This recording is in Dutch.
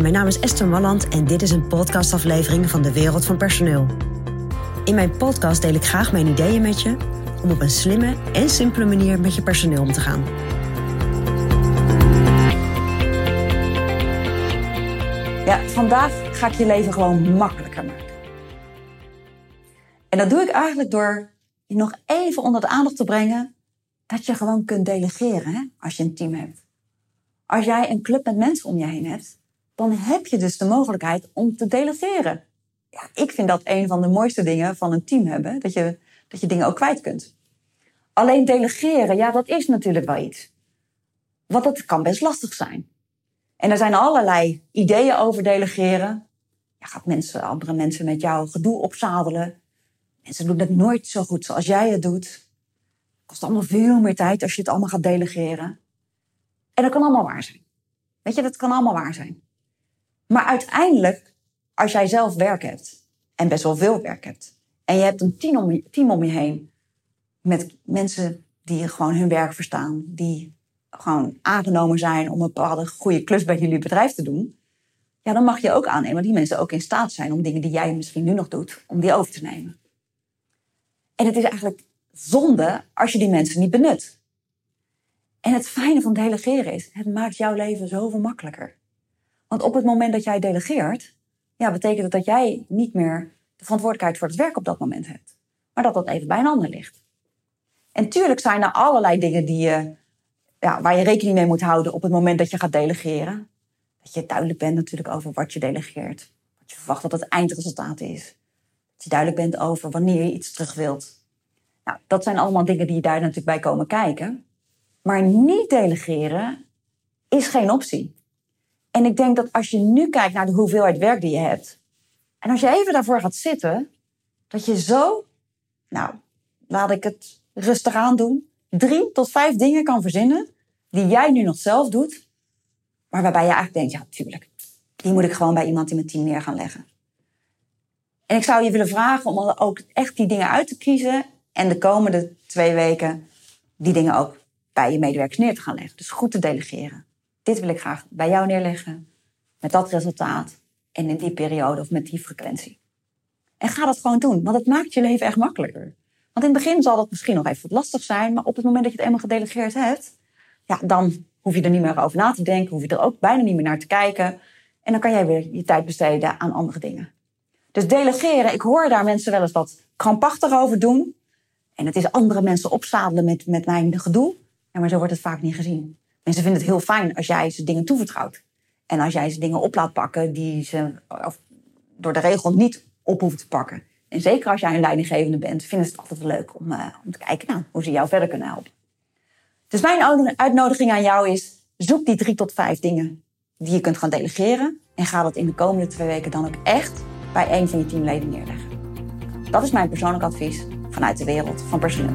Mijn naam is Esther Malland en dit is een podcastaflevering van de Wereld van Personeel. In mijn podcast deel ik graag mijn ideeën met je om op een slimme en simpele manier met je personeel om te gaan. Ja, vandaag ga ik je leven gewoon makkelijker maken. En dat doe ik eigenlijk door je nog even onder de aandacht te brengen dat je gewoon kunt delegeren als je een team hebt. Als jij een club met mensen om je heen hebt, dan heb je dus de mogelijkheid om te delegeren. Ja, ik vind dat een van de mooiste dingen van een team hebben, dat je, dat je dingen ook kwijt kunt. Alleen delegeren, ja, dat is natuurlijk wel iets. Want dat kan best lastig zijn. En er zijn allerlei ideeën over delegeren. Ja, gaat mensen, andere mensen met jou gedoe opzadelen. Mensen doen het nooit zo goed zoals jij het doet. Kost allemaal veel meer tijd als je het allemaal gaat delegeren. En dat kan allemaal waar zijn. Weet je, dat kan allemaal waar zijn. Maar uiteindelijk, als jij zelf werk hebt, en best wel veel werk hebt, en je hebt een team om je, heen met mensen die gewoon hun werk verstaan, die gewoon aangenomen zijn om een bepaalde goede klus bij jullie bedrijf te doen, ja, dan mag je ook aannemen dat die mensen ook in staat zijn om dingen die jij misschien nu nog doet, om die over te nemen. En het is eigenlijk zonde als je die mensen niet benut. En het fijne van delegeren is, het maakt jouw leven zoveel makkelijker. Want op het moment dat jij delegeert, ja, betekent het dat jij niet meer de verantwoordelijkheid voor het werk op dat moment hebt. Maar dat dat even bij een ander ligt. En tuurlijk zijn er allerlei dingen die je, ja, waar je rekening mee moet houden op het moment dat je gaat delegeren. Dat je duidelijk bent natuurlijk over wat je delegeert. Wat je verwacht dat het eindresultaat is. Dat je duidelijk bent over wanneer je iets terug wilt. Nou, dat zijn allemaal dingen die daar natuurlijk bij komen kijken. Maar niet delegeren is geen optie. En ik denk dat als je nu kijkt naar de hoeveelheid werk die je hebt. En als je even daarvoor gaat zitten. Dat je zo, nou, laat ik het rustig aan doen. Drie tot vijf dingen kan verzinnen. Die jij nu nog zelf doet. Maar waarbij je eigenlijk denkt, ja, tuurlijk. Die moet ik gewoon bij iemand in mijn team neer gaan leggen. En ik zou je willen vragen om ook echt die dingen uit te kiezen. En de komende twee weken die dingen ook bij je medewerkers neer te gaan leggen. Dus goed te delegeren. Dit wil ik graag bij jou neerleggen. Met dat resultaat. En in die periode of met die frequentie. En ga dat gewoon doen. Want het maakt je leven echt makkelijker. Want in het begin zal dat misschien nog even lastig zijn. Maar op het moment dat je het eenmaal gedelegeerd hebt. Ja, dan hoef je er niet meer over na te denken. Hoef je er ook bijna niet meer naar te kijken. En dan kan jij weer je tijd besteden aan andere dingen. Dus delegeren, ik hoor daar mensen wel eens wat krampachtig over doen. En het is andere mensen opzadelen met, met mijn gedoe. Ja, maar zo wordt het vaak niet gezien. Mensen vinden het heel fijn als jij ze dingen toevertrouwt. En als jij ze dingen op laat pakken die ze of door de regel niet op hoeven te pakken. En zeker als jij een leidinggevende bent, vinden ze het altijd leuk om, uh, om te kijken nou, hoe ze jou verder kunnen helpen. Dus mijn uitnodiging aan jou is: zoek die drie tot vijf dingen die je kunt gaan delegeren. En ga dat in de komende twee weken dan ook echt bij een van je teamleden neerleggen. Dat is mijn persoonlijk advies vanuit de wereld van personeel.